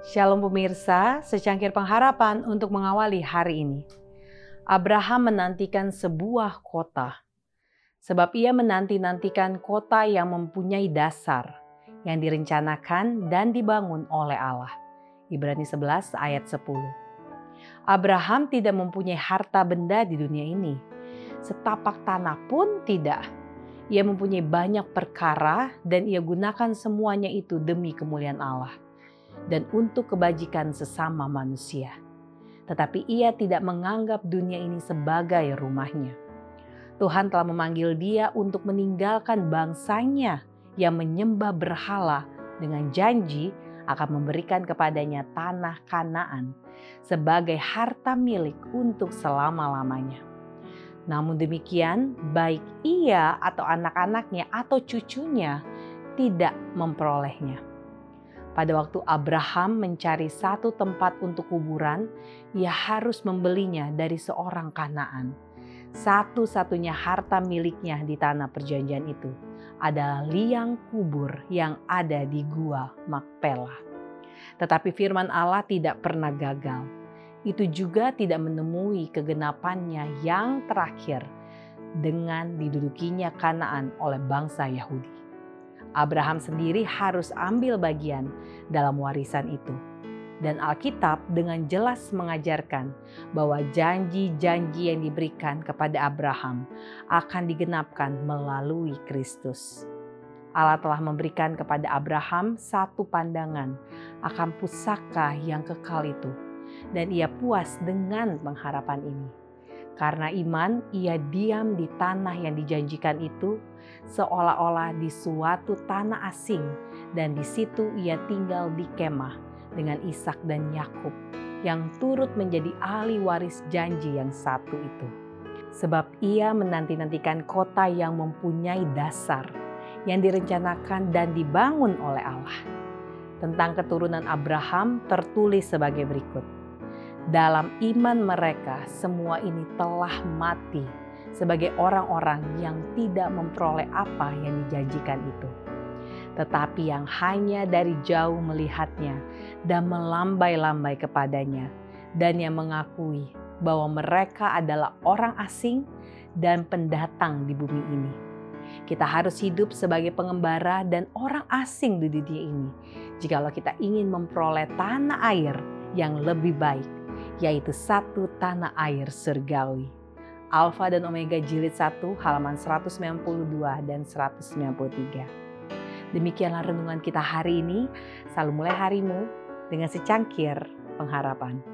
Shalom pemirsa, secangkir pengharapan untuk mengawali hari ini. Abraham menantikan sebuah kota. Sebab ia menanti-nantikan kota yang mempunyai dasar, yang direncanakan dan dibangun oleh Allah. Ibrani 11 ayat 10. Abraham tidak mempunyai harta benda di dunia ini. Setapak tanah pun tidak. Ia mempunyai banyak perkara dan ia gunakan semuanya itu demi kemuliaan Allah dan untuk kebajikan sesama manusia. Tetapi ia tidak menganggap dunia ini sebagai rumahnya. Tuhan telah memanggil dia untuk meninggalkan bangsanya yang menyembah berhala dengan janji akan memberikan kepadanya tanah Kanaan sebagai harta milik untuk selama-lamanya. Namun demikian, baik ia atau anak-anaknya atau cucunya tidak memperolehnya. Pada waktu Abraham mencari satu tempat untuk kuburan, ia harus membelinya dari seorang Kanaan. Satu-satunya harta miliknya di tanah perjanjian itu adalah liang kubur yang ada di gua Makpela. Tetapi firman Allah tidak pernah gagal. Itu juga tidak menemui kegenapannya yang terakhir dengan didudukinya Kanaan oleh bangsa Yahudi. Abraham sendiri harus ambil bagian dalam warisan itu. Dan Alkitab dengan jelas mengajarkan bahwa janji-janji yang diberikan kepada Abraham akan digenapkan melalui Kristus. Allah telah memberikan kepada Abraham satu pandangan akan pusaka yang kekal itu, dan ia puas dengan pengharapan ini. Karena iman, ia diam di tanah yang dijanjikan itu, seolah-olah di suatu tanah asing, dan di situ ia tinggal di kemah dengan Ishak dan Yakub yang turut menjadi ahli waris janji yang satu itu. Sebab ia menanti-nantikan kota yang mempunyai dasar, yang direncanakan dan dibangun oleh Allah. Tentang keturunan Abraham tertulis sebagai berikut dalam iman mereka, semua ini telah mati sebagai orang-orang yang tidak memperoleh apa yang dijanjikan itu, tetapi yang hanya dari jauh melihatnya dan melambai-lambai kepadanya, dan yang mengakui bahwa mereka adalah orang asing dan pendatang di bumi ini. Kita harus hidup sebagai pengembara dan orang asing di dunia ini, jikalau kita ingin memperoleh tanah air yang lebih baik yaitu satu tanah air surgawi. Alfa dan Omega jilid 1 halaman 192 dan 193. Demikianlah renungan kita hari ini. Selalu mulai harimu dengan secangkir pengharapan.